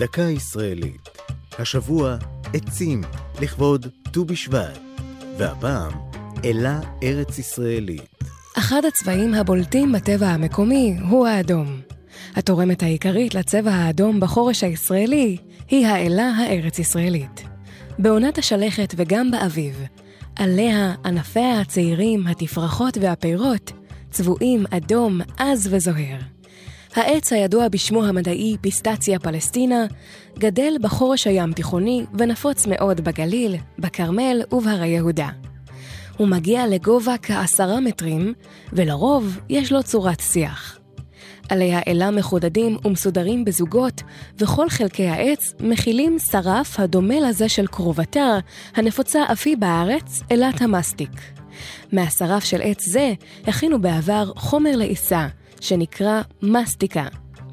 דקה ישראלית. השבוע עצים לכבוד ט"ו בשבט, והפעם אלה ארץ ישראלית. אחד הצבעים הבולטים בטבע המקומי הוא האדום. התורמת העיקרית לצבע האדום בחורש הישראלי היא האלה הארץ-ישראלית. בעונת השלכת וגם באביב, עליה ענפיה הצעירים, התפרחות והפירות צבועים אדום, עז וזוהר. העץ הידוע בשמו המדעי פיסטציה פלסטינה, גדל בחורש הים תיכוני ונפוץ מאוד בגליל, בכרמל ובהרי יהודה. הוא מגיע לגובה כעשרה מטרים, ולרוב יש לו צורת שיח. עלי האלה מחודדים ומסודרים בזוגות, וכל חלקי העץ מכילים שרף הדומה לזה של קרובתה, הנפוצה אף היא בארץ, אלת המסטיק. מהשרף של עץ זה הכינו בעבר חומר לעיסה, שנקרא מסטיקה,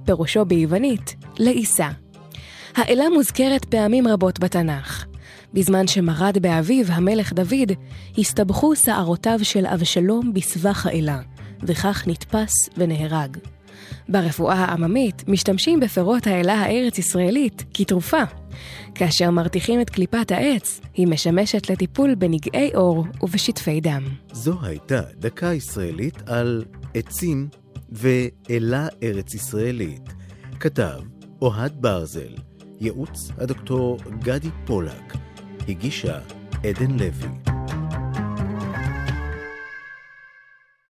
פירושו ביוונית לעיסה. האלה מוזכרת פעמים רבות בתנ"ך. בזמן שמרד באביו המלך דוד, הסתבכו שערותיו של אבשלום בסבך האלה, וכך נתפס ונהרג. ברפואה העממית משתמשים בפירות האלה הארץ-ישראלית כתרופה. כאשר מרתיחים את קליפת העץ, היא משמשת לטיפול בנגעי עור ובשטפי דם. זו הייתה דקה ישראלית על עצים ואלה ארץ ישראלית. כתב אוהד ברזל, ייעוץ הדוקטור גדי פולק, הגישה עדן לוי.